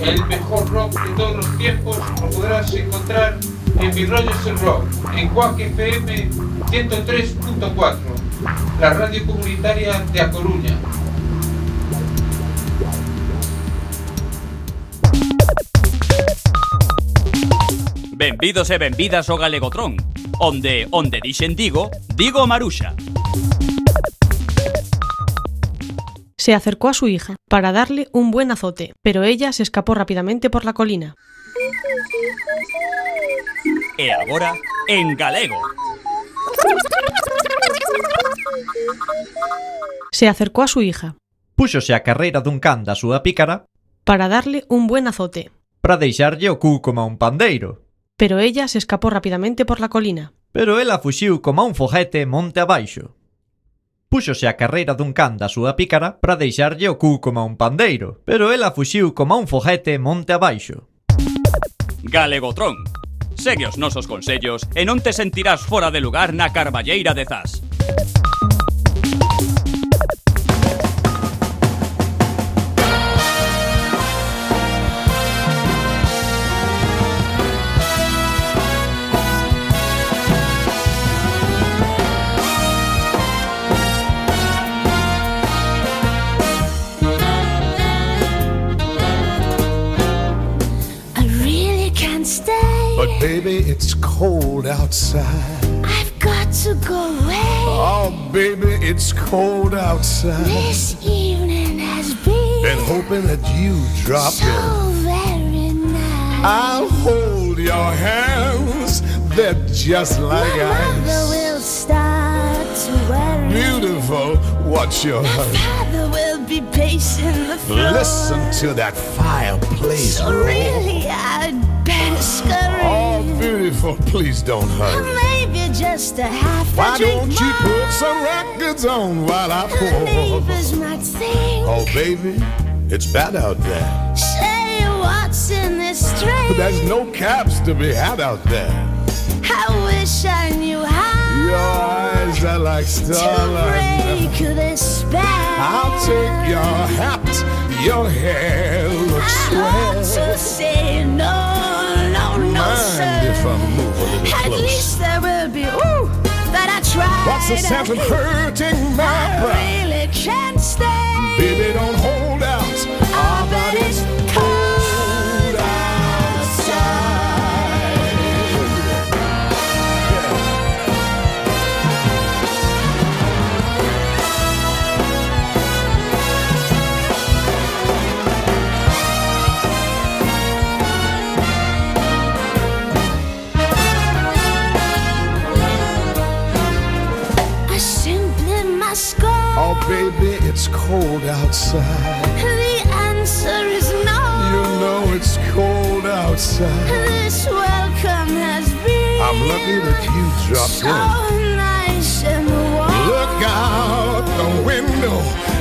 el mejor rock de todos los tiempos lo podrás encontrar en Mi Rollos el Rock, en Cuac FM 103.4, la radio comunitaria de A Coruña. Benvidos e benvidas ao Galegotrón, onde, onde dixen digo, digo Maruxa. se acercó a su hija para darle un buen azote, pero ella se escapó rápidamente por la colina. E agora, en galego. Se acercó a su hija. Púxose a carreira dun can da súa pícara para darle un buen azote. Para deixarlle o cu como un pandeiro. Pero ella se escapó rápidamente por la colina. Pero ela fuxiu como un foguete monte abaixo. Púxose a carreira dun can da súa pícara para deixarlle o cu como un pandeiro, pero ela fuxiu como un foguete monte abaixo. Galegotron. Segue os nosos consellos e non te sentirás fora de lugar na carballeira de Zas. But baby, it's cold outside. I've got to go away. Oh, baby, it's cold outside. This evening has been Been hoping that you drop so in. very nice. I'll hold your hands. They're just like My mother will start to worry. Beautiful. What's your hurry? Father will be pacing the floor. Listen to that fireplace So roar. really, I'd better scurry. Beautiful. Please don't hurry. Maybe just a half a Why don't you put some records on while I pour? neighbors might think. Oh, baby, it's bad out there. Say what's in this drink. There's no caps to be had out there. I wish I knew how Your eyes are like starlight. to break this spell. I'll take your hat. Your hair looks I swell. to say no, Mind if I move a little At close? least there will be ooh that I tried. What's the sense of hurting my I pride? really can't stay. Baby, don't hold baby, it's cold outside. The answer is no. You know it's cold outside. This welcome has been I'm lucky that you dropped so in. nice and warm. Look out the window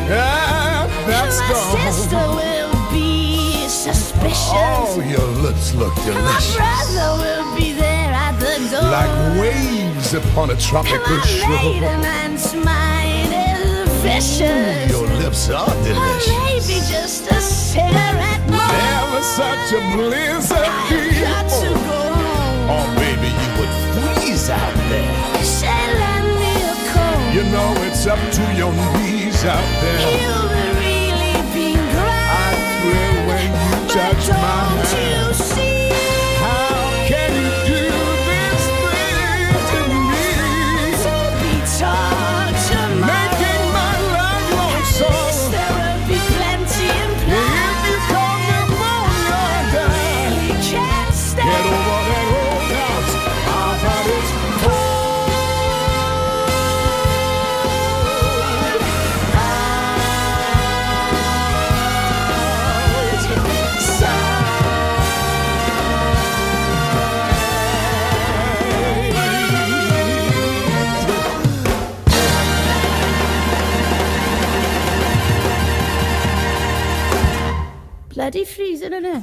ah, at that My sister will be suspicious. Oh, your lips look delicious. My brother will be there at the door. Like waves upon a tropical My shore. maiden aunt's mind is vicious. Your lips are Or delicious. maybe just a stare at cigarette more. Never such a blizzard I've got to go home. Oh, baby, you would freeze out there. Say, lend me a coat. You know it's up to your knees out there. You've really been great. I thrill when you But touch my don't hand. you see? How വെച്ചിട്ടല്ലേ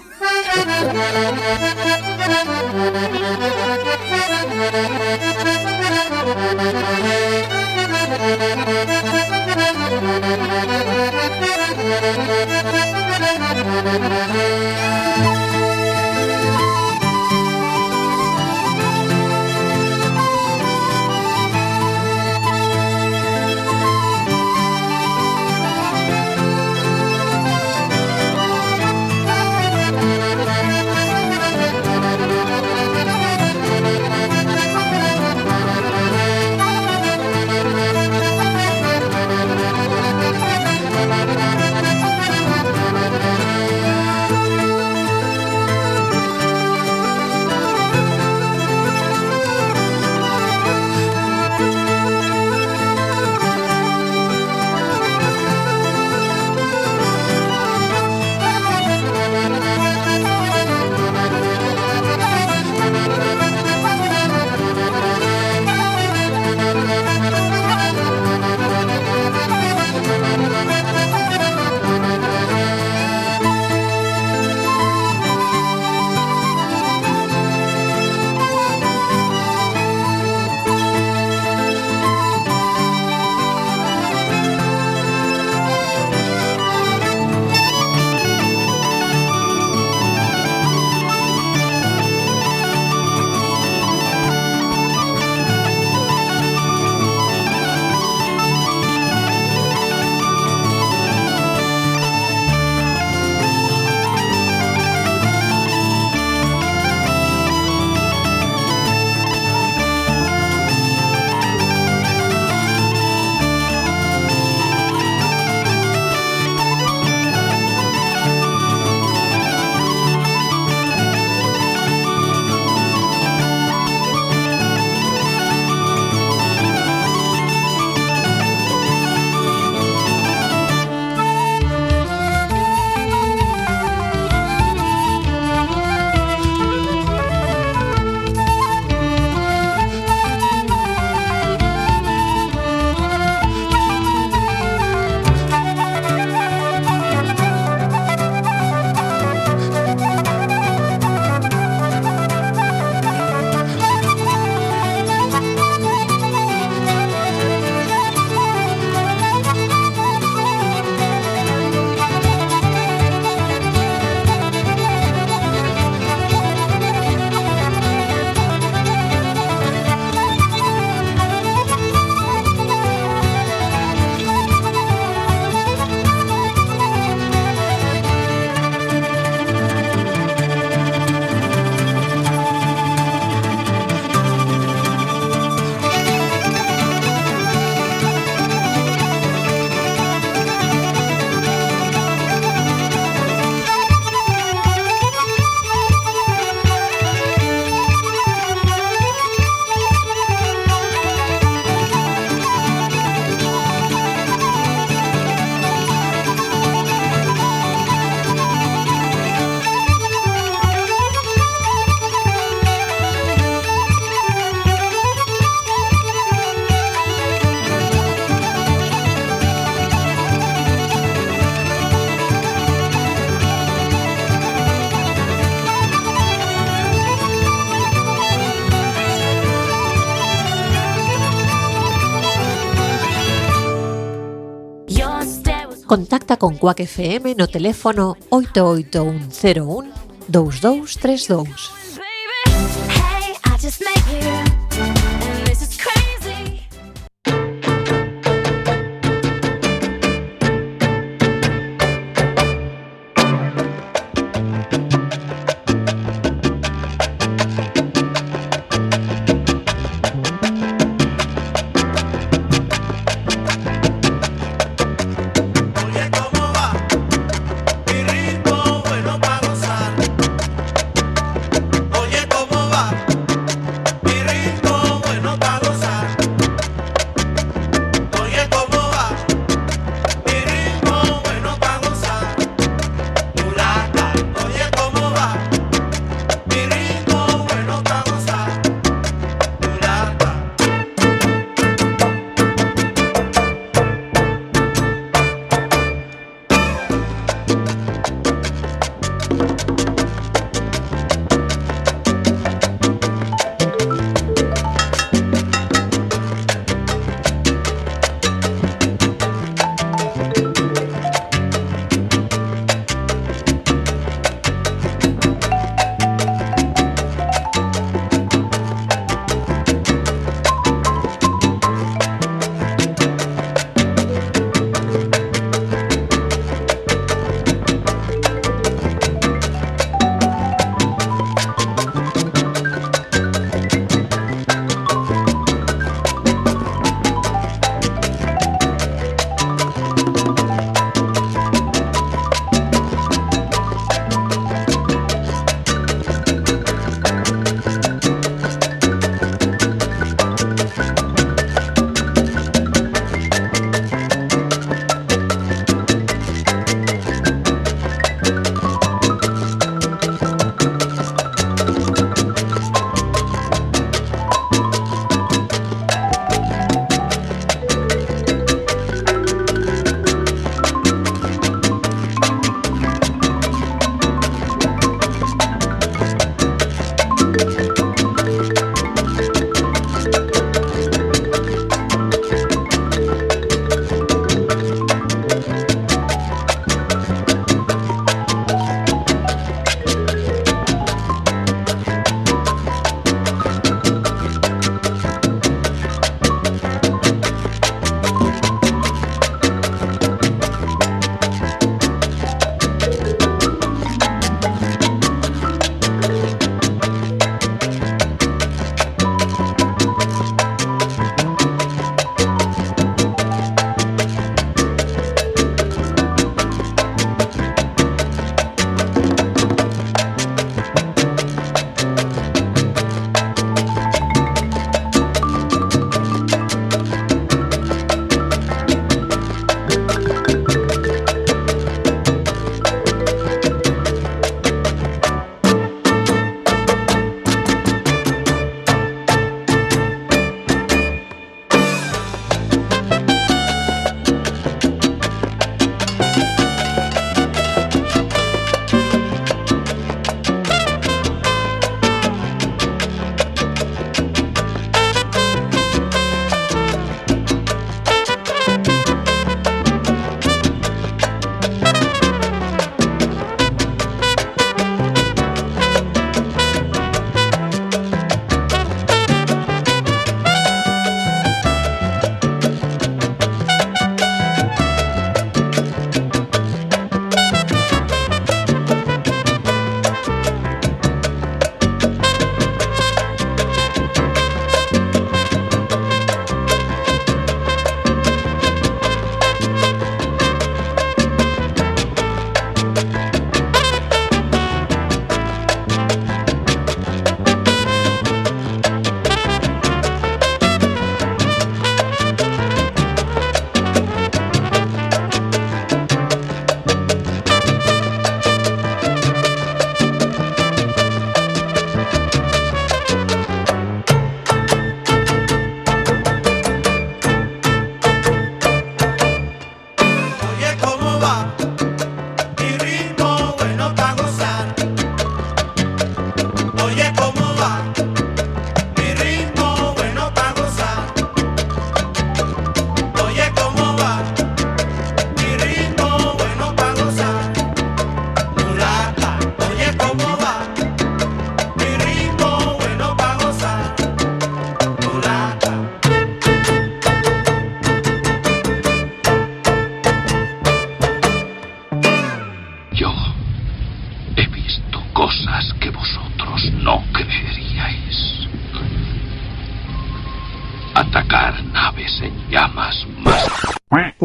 con Quack FM no teléfono 88101 2232.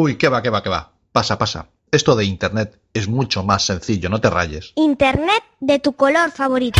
Uy, que va, que va, que va. Pasa, pasa. Esto de Internet es mucho más sencillo, no te rayes. Internet de tu color favorito.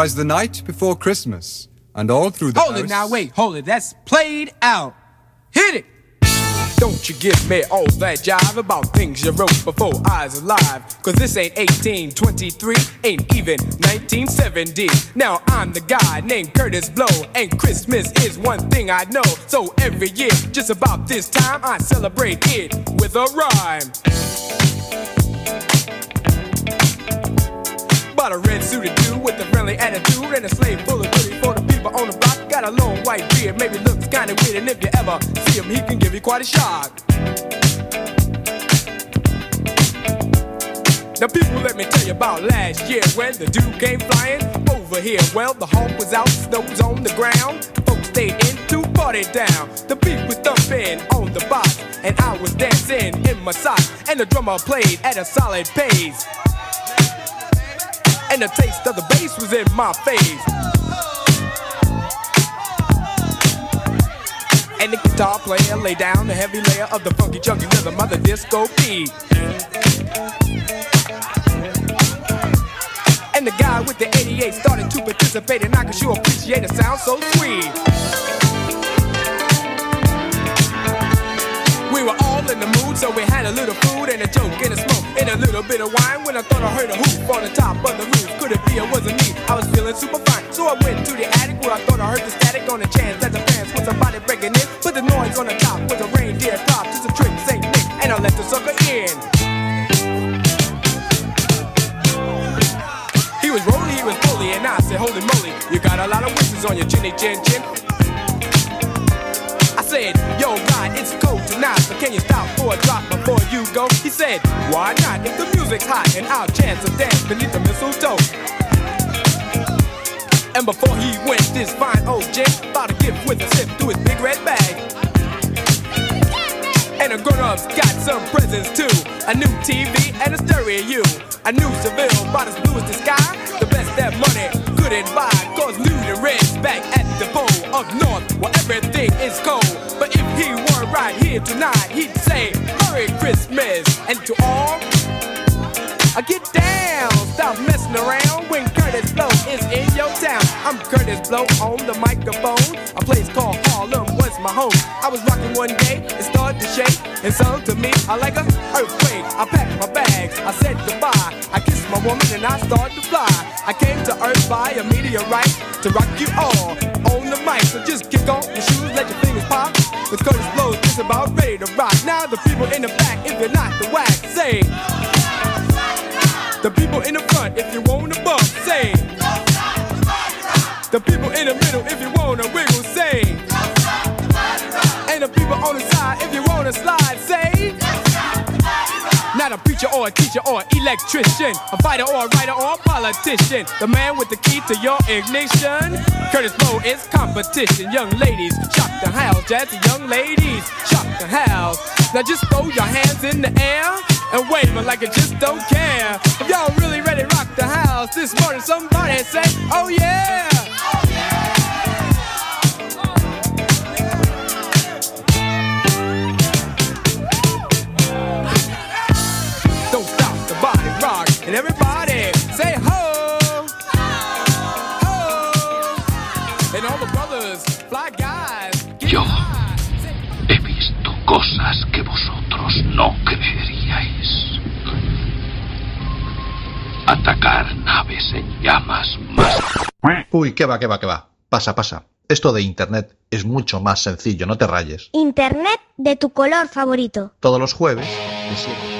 'Twas the night before Christmas, and all through the Hold house. it now, wait, hold it. That's played out. Hit it. Don't you give me all that jive about things you wrote before I was alive. Cause this ain't 1823, ain't even 1970. Now I'm the guy named Curtis Blow, and Christmas is one thing I know. So every year, just about this time, I celebrate it with a rhyme. Bought a red suited dude with a friendly attitude and a slave full of goodies for the people on the block. Got a long white beard, maybe looks kinda weird, and if you ever see him, he can give you quite a shock. Now, people, let me tell you about last year when the dude came flying over here. Well, the hawk was out, snow was on the ground. Folks stayed in to party down. The beat was thumping on the box, and I was dancing in my socks. And the drummer played at a solid pace. And the taste of the bass was in my face. And the guitar player lay down the heavy layer of the funky chunky rhythm of the disco beat. And the guy with the 88 started to participate, and I could sure appreciate a sound so sweet. We were all in the mood, so we had a little food and a joke and a smoke and a little bit of wine. When I thought I heard a hoop on the top of the roof, could it be it wasn't me? I was feeling super fine, so I went to the attic where I thought I heard the static on the chance that the fans was somebody breaking in. But the noise on the top was a reindeer drop, just a trick, Saint Nick, and I let the sucker in. He was rolling, he was bully, and I said, Holy moly, you got a lot of wishes on your chinny chin chin. Can you stop for a drop before you go? He said, Why not? If the music's hot and I'll chance a dance beneath the mistletoe. And before he went, this fine old gent bought a gift with a sip through his big red bag. And the grown-ups got some presents too. A new TV and a stereo. A new Seville, about as blue as the sky. The best that money couldn't buy. Cause new the red's back at the pole up north where everything is cold. But if he right here tonight, he'd say Merry Christmas. And to all, I get down, stop messing around when Curtis Blow is in your town. I'm Curtis Blow on the microphone. A place called Harlem was my home. I was rocking one day, it started to shake, and so to me, I like a earthquake. I packed my bags, I said goodbye. I kissed my woman and I started to fly. I came to Earth by a meteorite to rock you all on the mic. So just kick off your shoes, let your fingers pop. With Curtis Blow, just about ready to rock. Now the people in the back, if you're not the whack, say. The people in the front, if you want to bump, say. The people in the middle, if you want to wiggle, say. And the people on the side, if you want to slide, preacher or a teacher or an electrician, a fighter or a writer or a politician. The man with the key to your ignition. Curtis Blow is competition. Young ladies, shock the house. Jazzy young ladies, shock the house. Now just throw your hands in the air and wave wave 'em like you just don't care. If y'all really ready rock the house this morning, somebody say, Oh yeah! Don't Yo he visto cosas que vosotros no creeríais. Atacar naves en llamas más. Uy, que va, que va, que va. Pasa, pasa. Esto de Internet es mucho más sencillo, no te rayes. Internet de tu color favorito. Todos los jueves, de 7.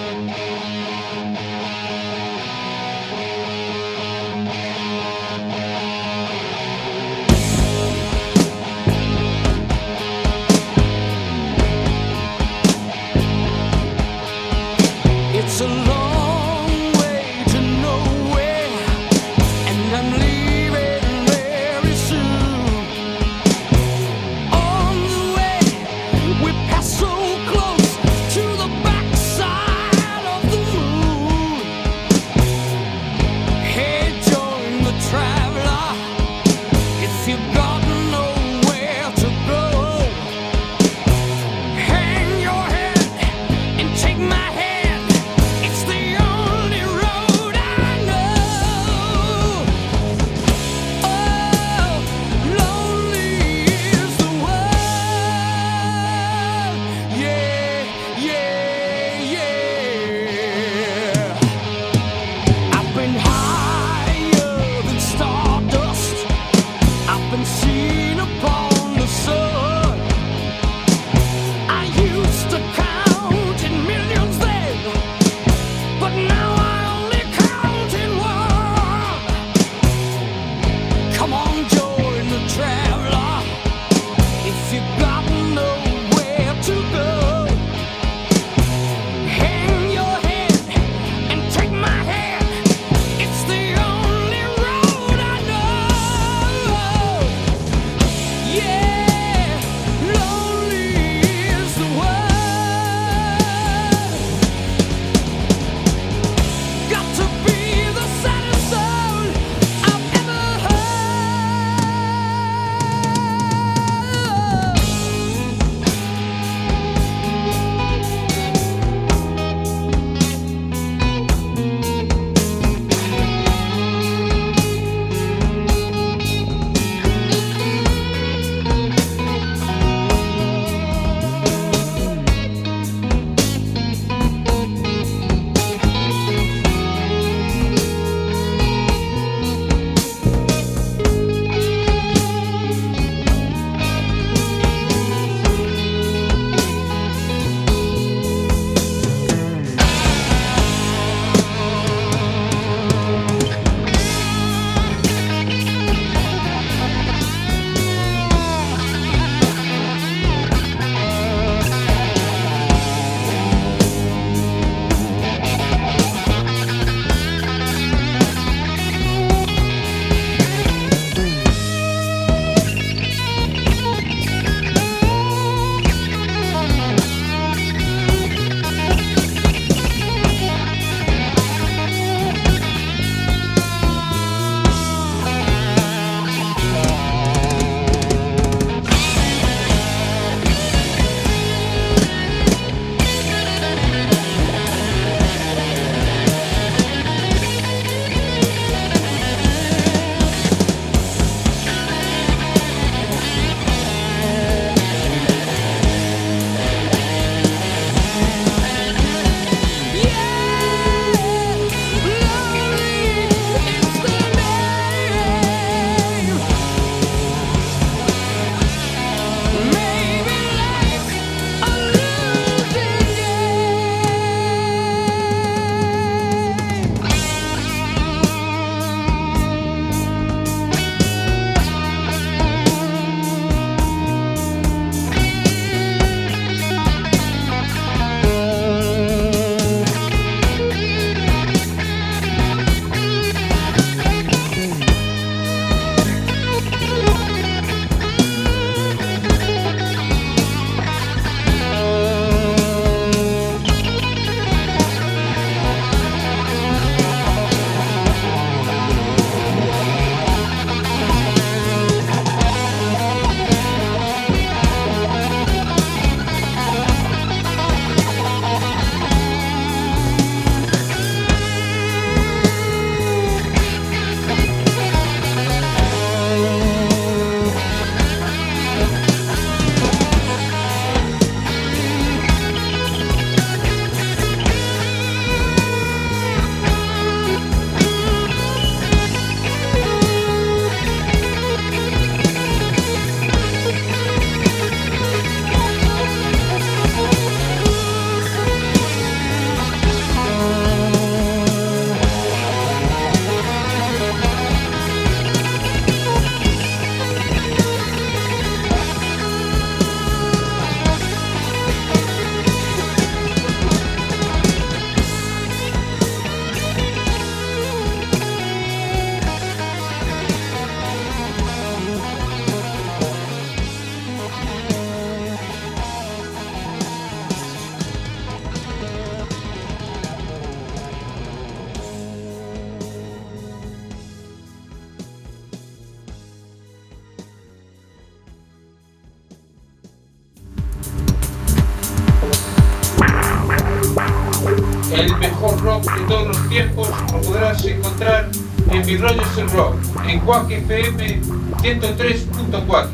Quack FM 103.4,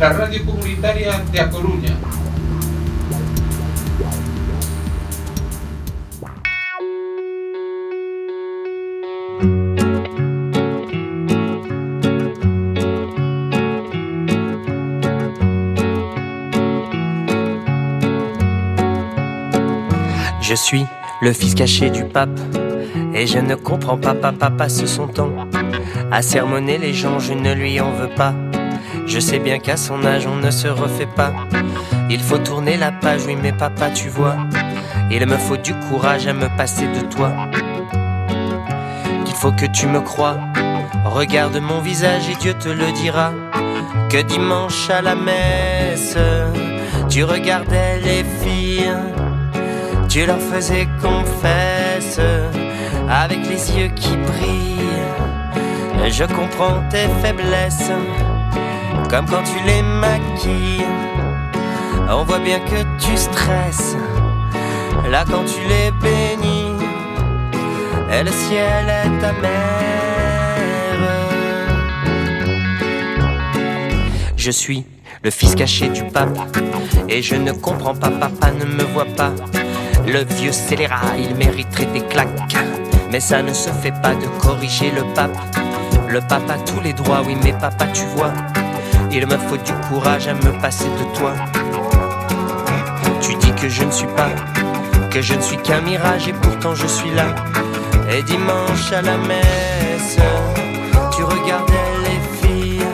la radio comunitaria de A Coruña. Je suis le fils caché du pape. Et je ne comprends pas, papa passe son temps à sermonner les gens, je ne lui en veux pas. Je sais bien qu'à son âge, on ne se refait pas. Il faut tourner la page, oui, mais papa, tu vois. Il me faut du courage à me passer de toi. Il faut que tu me crois. Regarde mon visage et Dieu te le dira. Que dimanche à la messe, tu regardais les filles. Tu leur faisais confesse avec les yeux qui brillent. Je comprends tes faiblesses, comme quand tu les maquilles. On voit bien que tu stresses, là quand tu les bénis. Et le ciel est ta mère. Je suis le fils caché du pape, et je ne comprends pas, papa ne me voit pas. Le vieux scélérat, il mériterait des claques. Mais ça ne se fait pas de corriger le pape. Le pape a tous les droits, oui, mais papa, tu vois. Il me faut du courage à me passer de toi. Tu dis que je ne suis pas, que je ne suis qu'un mirage, et pourtant je suis là. Et dimanche à la messe, tu regardais les filles,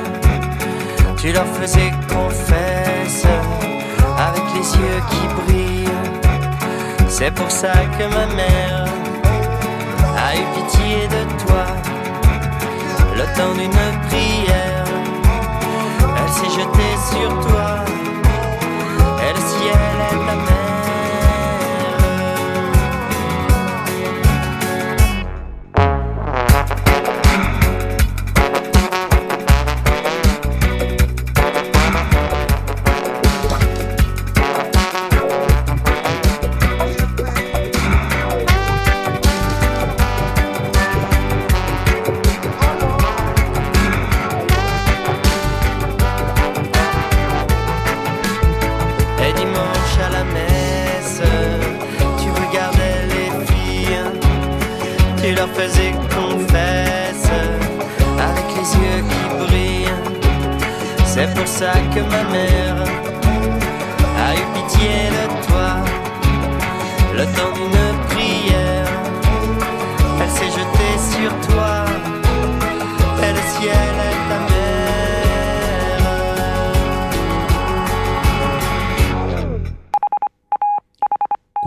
tu leur faisais confesse, avec les yeux qui brillent. C'est pour ça que ma mère a eu pitié de toi. Le temps d'une prière, elle s'est jetée sur toi. Et le ciel est ta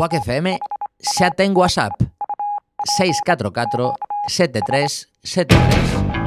Quack FM xa ten WhatsApp 644 7373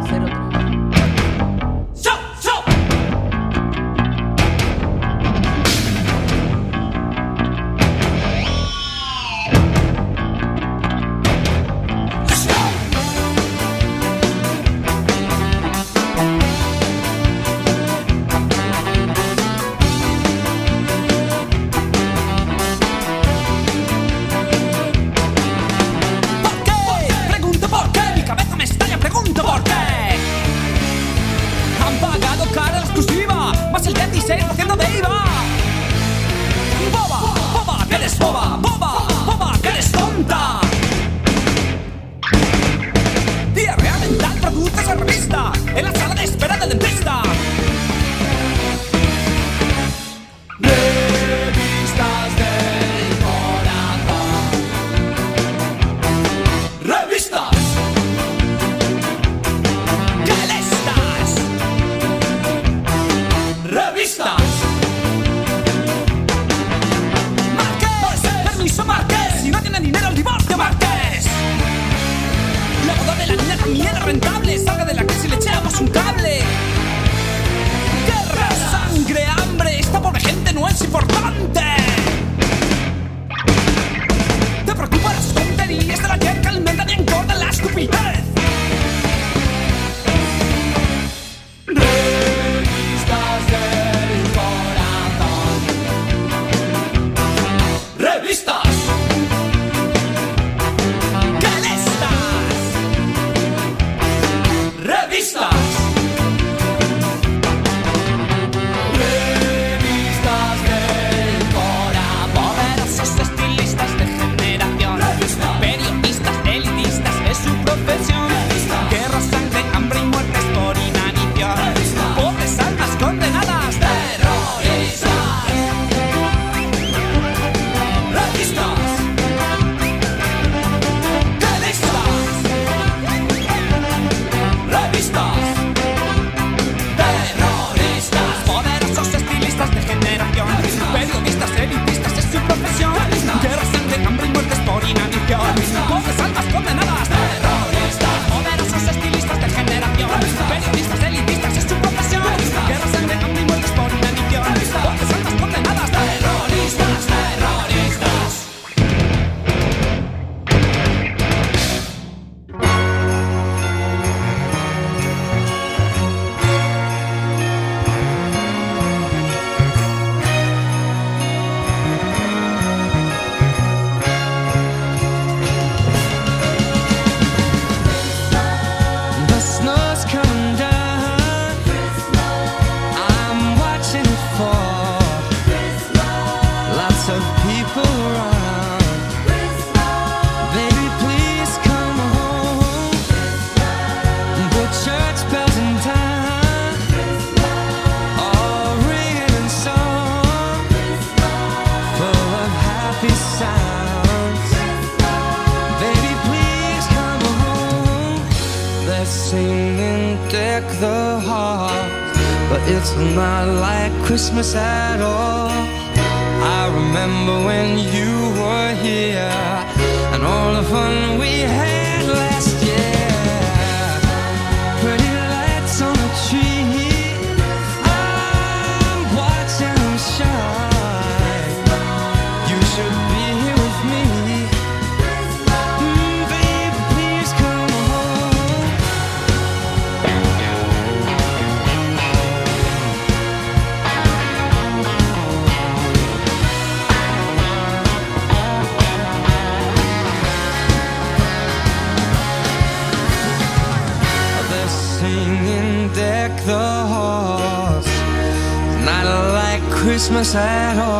sad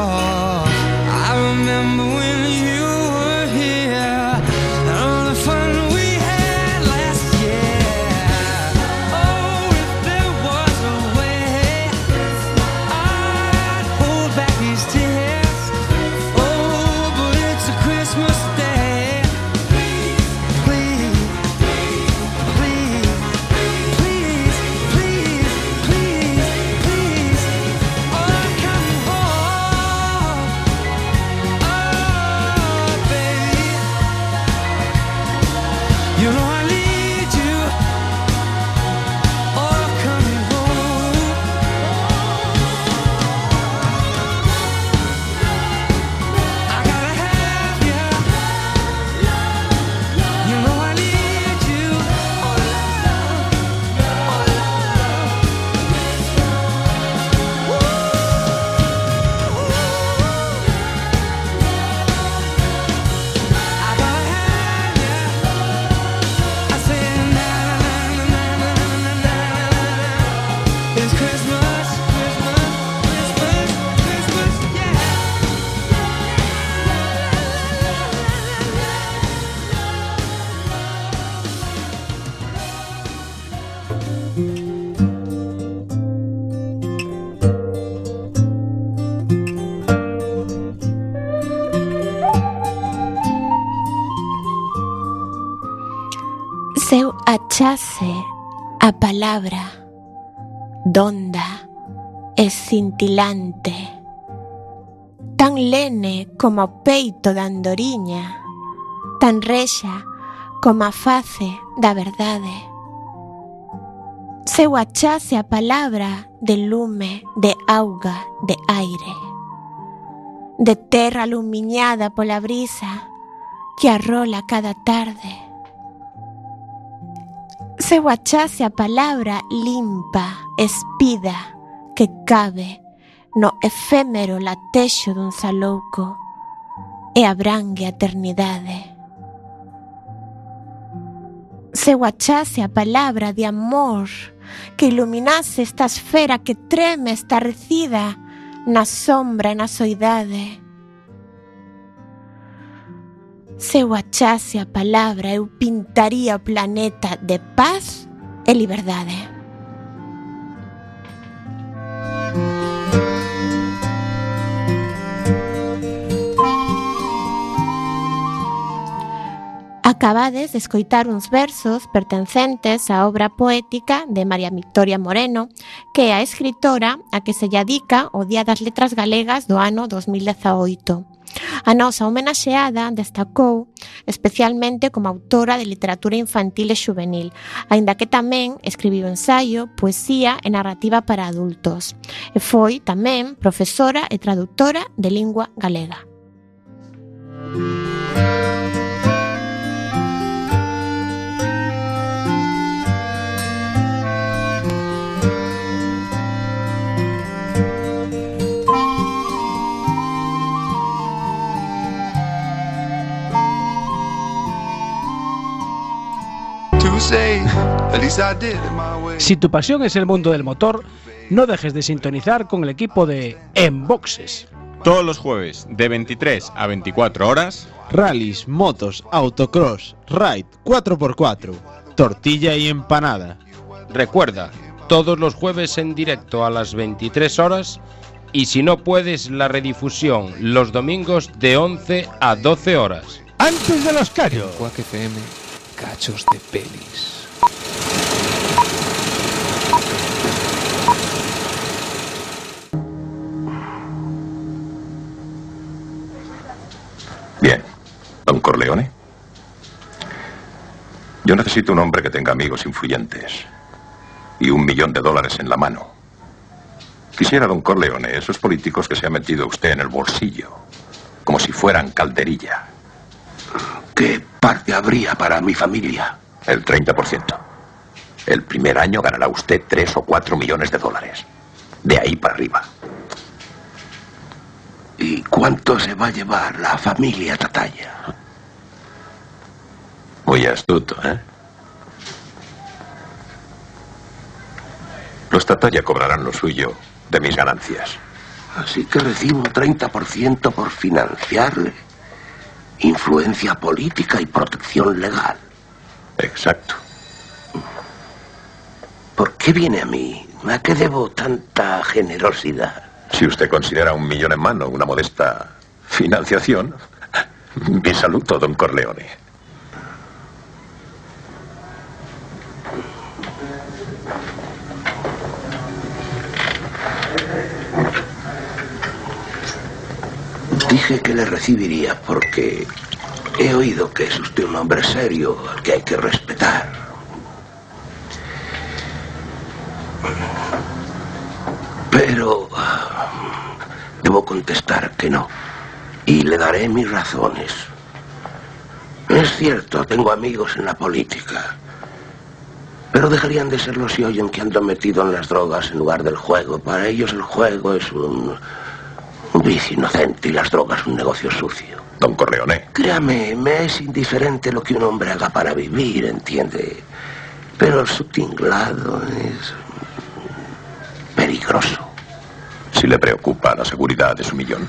palabra, donda, e cintilante, tan lene como o peito da andoriña, tan rexa como a face da verdade. Seu achase a palabra de lume, de auga, de aire, de terra alumiñada pola brisa que arrola cada tarde se guachase a palabra limpa, espida, que cabe no efémero latexo dun salouco e abrangue a eternidade. Se guachase a palabra de amor que iluminase esta esfera que treme estarrecida na sombra e na soidade se eu achase a palabra eu pintaría o planeta de paz e liberdade. Acabades de escoitar uns versos pertencentes á obra poética de María Victoria Moreno, que é a escritora a que se lle adica o Día das Letras Galegas do ano 2018. A nosa homenaxeada destacou especialmente como autora de literatura infantil e juvenil, aínda que tamén escribiu ensaio, poesía e narrativa para adultos, e foi tamén profesora e traductora de lingua galega. Música Si tu pasión es el mundo del motor, no dejes de sintonizar con el equipo de Enboxes. Todos los jueves, de 23 a 24 horas, Rallys, motos, autocross, ride 4x4, tortilla y empanada. Recuerda, todos los jueves en directo a las 23 horas y si no puedes la redifusión los domingos de 11 a 12 horas. Antes de los callos cachos de pelis. Bien. ¿Don Corleone? Yo necesito un hombre que tenga amigos influyentes y un millón de dólares en la mano. Quisiera, don Corleone, esos políticos que se ha metido usted en el bolsillo, como si fueran calderilla. ¿Qué parte habría para mi familia? El 30%. El primer año ganará usted 3 o 4 millones de dólares. De ahí para arriba. ¿Y cuánto se va a llevar la familia Tataya? Muy astuto, ¿eh? Los Tataya cobrarán lo suyo de mis ganancias. Así que recibo un 30% por financiarle. Influencia política y protección legal. Exacto. ¿Por qué viene a mí? ¿A qué debo tanta generosidad? Si usted considera un millón en mano una modesta financiación, mi saludo, don Corleone. Dije que le recibiría porque he oído que es usted un hombre serio al que hay que respetar. Pero ah, debo contestar que no. Y le daré mis razones. Es cierto, tengo amigos en la política. Pero dejarían de serlo si oyen que ando metido en las drogas en lugar del juego. Para ellos el juego es un, un vicio inocente y las drogas un negocio sucio. Don Corleone. Créame, me es indiferente lo que un hombre haga para vivir, ¿entiende? Pero su tinglado es peligroso. Si le preocupa la seguridad de su millón,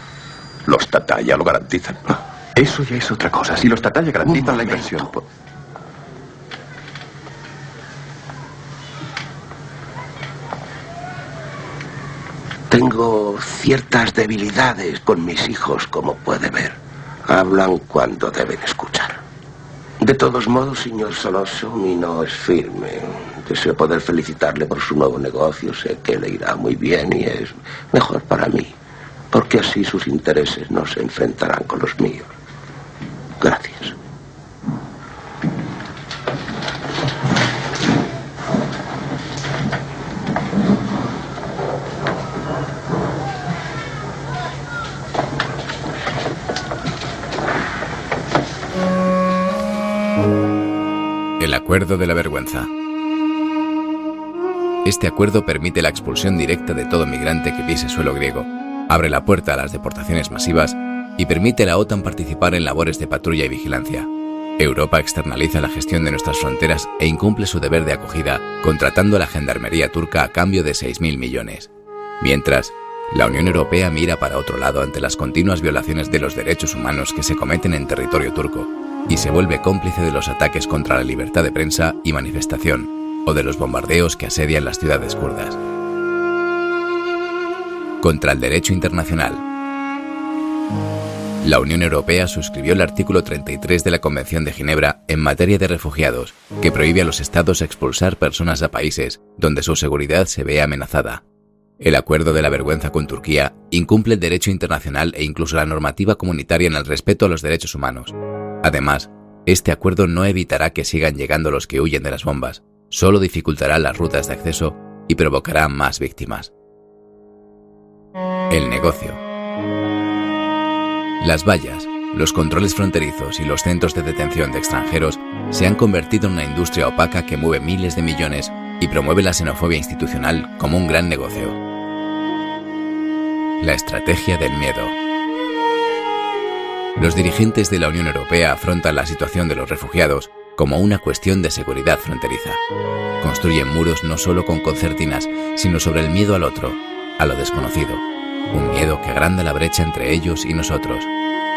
los Tataya lo garantizan. Eso ya es otra cosa. Si los Tataya garantizan la inversión. Tengo ciertas debilidades con mis hijos, como puede ver. Hablan cuando deben escuchar. De todos modos, señor Soloso, mi no es firme. Deseo poder felicitarle por su nuevo negocio. Sé que le irá muy bien y es mejor para mí, porque así sus intereses no se enfrentarán con los míos. De la vergüenza. Este acuerdo permite la expulsión directa de todo migrante que pise suelo griego, abre la puerta a las deportaciones masivas y permite a la OTAN participar en labores de patrulla y vigilancia. Europa externaliza la gestión de nuestras fronteras e incumple su deber de acogida, contratando a la gendarmería turca a cambio de 6.000 millones. Mientras, la Unión Europea mira para otro lado ante las continuas violaciones de los derechos humanos que se cometen en territorio turco y se vuelve cómplice de los ataques contra la libertad de prensa y manifestación o de los bombardeos que asedian las ciudades kurdas. Contra el derecho internacional. La Unión Europea suscribió el artículo 33 de la Convención de Ginebra en materia de refugiados, que prohíbe a los estados expulsar personas a países donde su seguridad se vea amenazada. El acuerdo de la vergüenza con Turquía incumple el derecho internacional e incluso la normativa comunitaria en el respeto a los derechos humanos. Además, este acuerdo no evitará que sigan llegando los que huyen de las bombas, solo dificultará las rutas de acceso y provocará más víctimas. El negocio. Las vallas, los controles fronterizos y los centros de detención de extranjeros se han convertido en una industria opaca que mueve miles de millones y promueve la xenofobia institucional como un gran negocio. La estrategia del miedo. Los dirigentes de la Unión Europea afrontan la situación de los refugiados como una cuestión de seguridad fronteriza. Construyen muros no solo con concertinas, sino sobre el miedo al otro, a lo desconocido. Un miedo que agranda la brecha entre ellos y nosotros.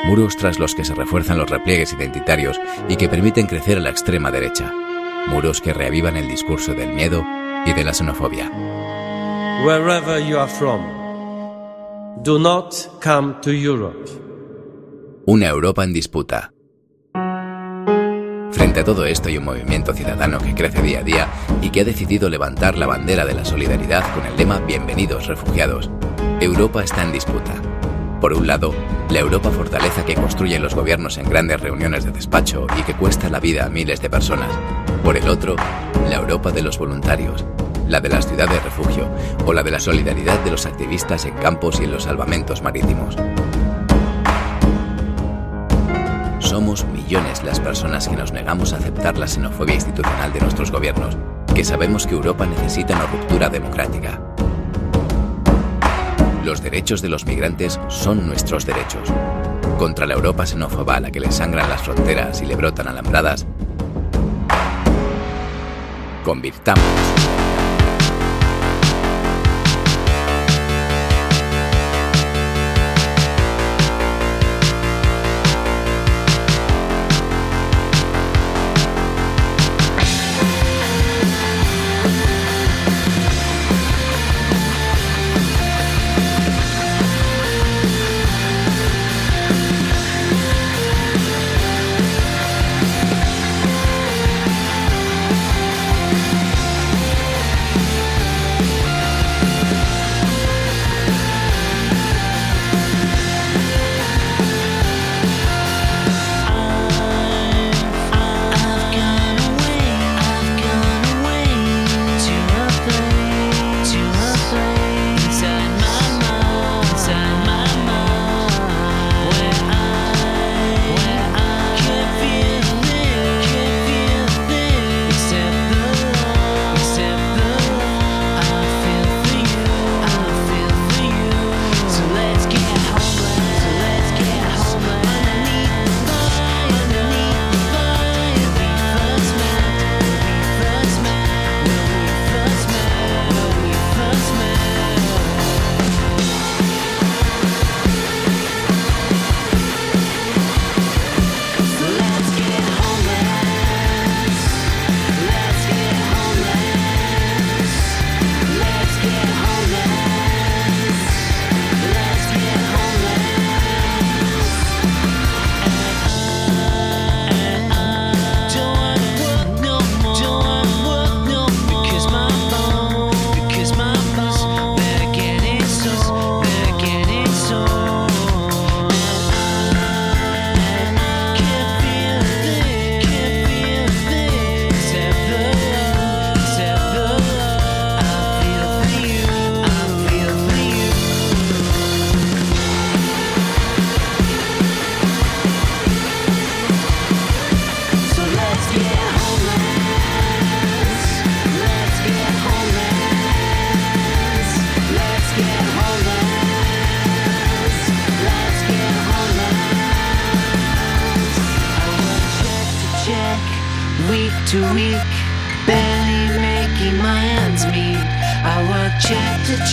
Muros tras los que se refuerzan los repliegues identitarios y que permiten crecer a la extrema derecha. Muros que reavivan el discurso del miedo y de la xenofobia. Wherever you are from, do not come to Europe. Una Europa en disputa. Frente a todo esto hay un movimiento ciudadano que crece día a día y que ha decidido levantar la bandera de la solidaridad con el lema Bienvenidos refugiados. Europa está en disputa. Por un lado, la Europa fortaleza que construyen los gobiernos en grandes reuniones de despacho y que cuesta la vida a miles de personas. Por el otro, la Europa de los voluntarios, la de las ciudades refugio o la de la solidaridad de los activistas en campos y en los salvamentos marítimos. Somos millones las personas que nos negamos a aceptar la xenofobia institucional de nuestros gobiernos, que sabemos que Europa necesita una ruptura democrática. Los derechos de los migrantes son nuestros derechos. Contra la Europa xenófoba a la que le sangran las fronteras y le brotan alambradas, convirtamos.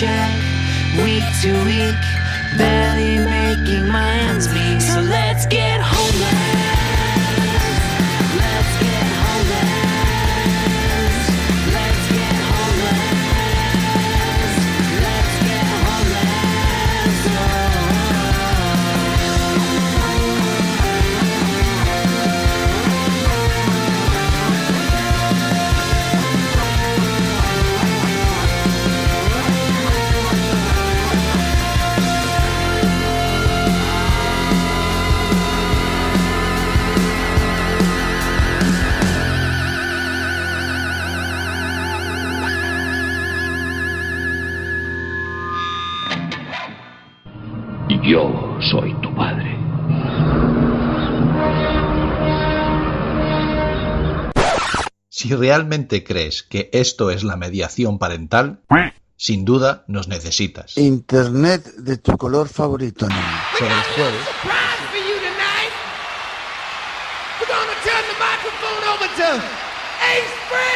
Check week to week, realmente crees que esto es la mediación parental, sin duda nos necesitas. Internet de tu color favorito, niño. Sobre el jueves, surprise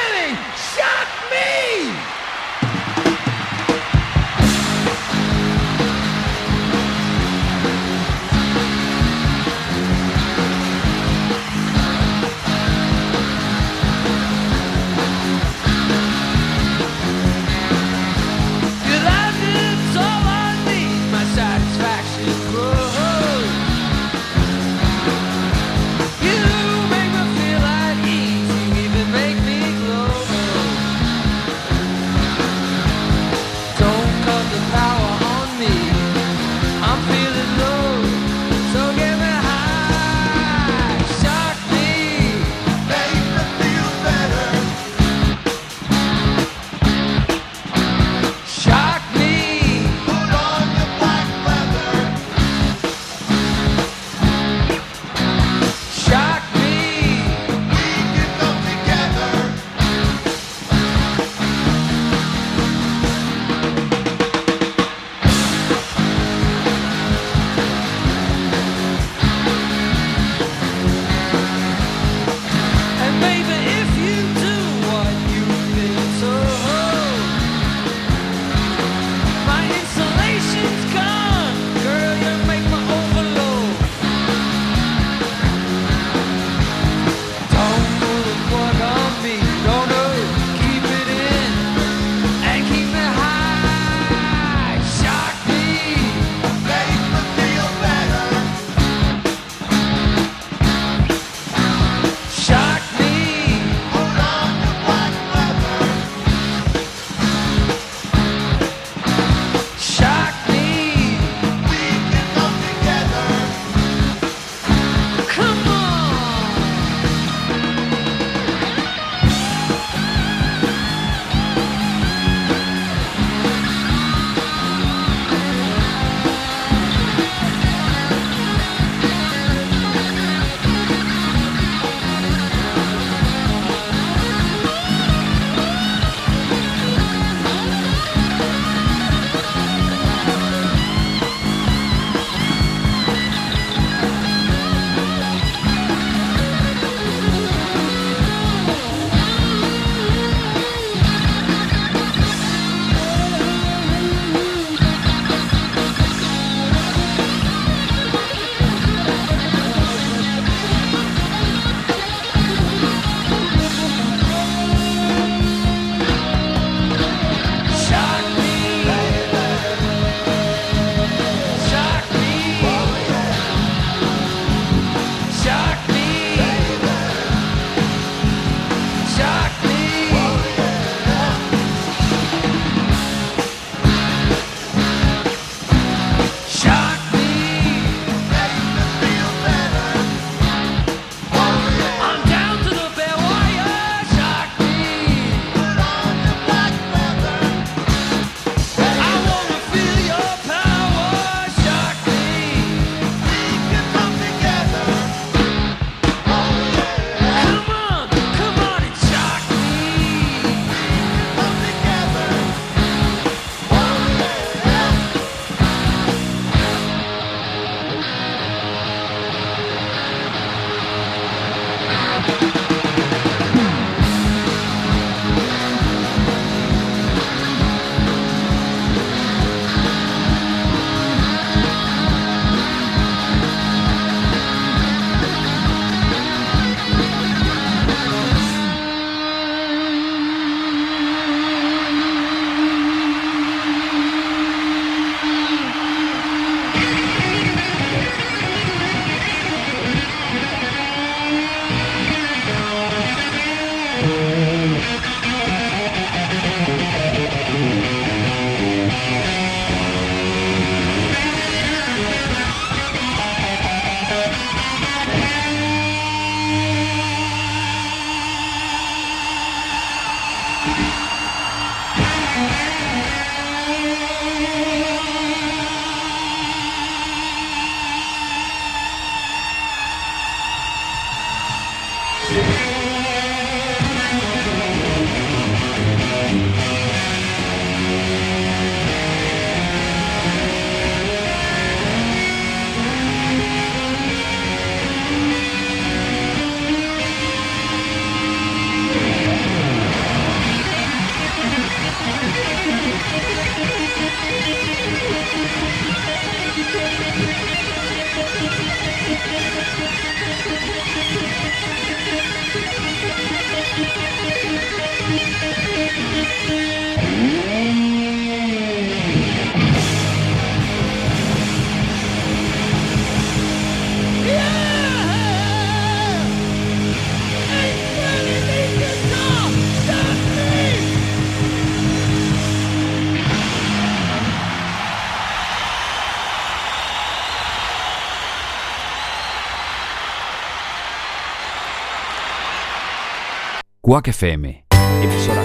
FM, emisora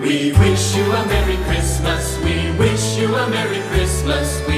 We wish you a Merry Christmas, we wish you a Merry Christmas, we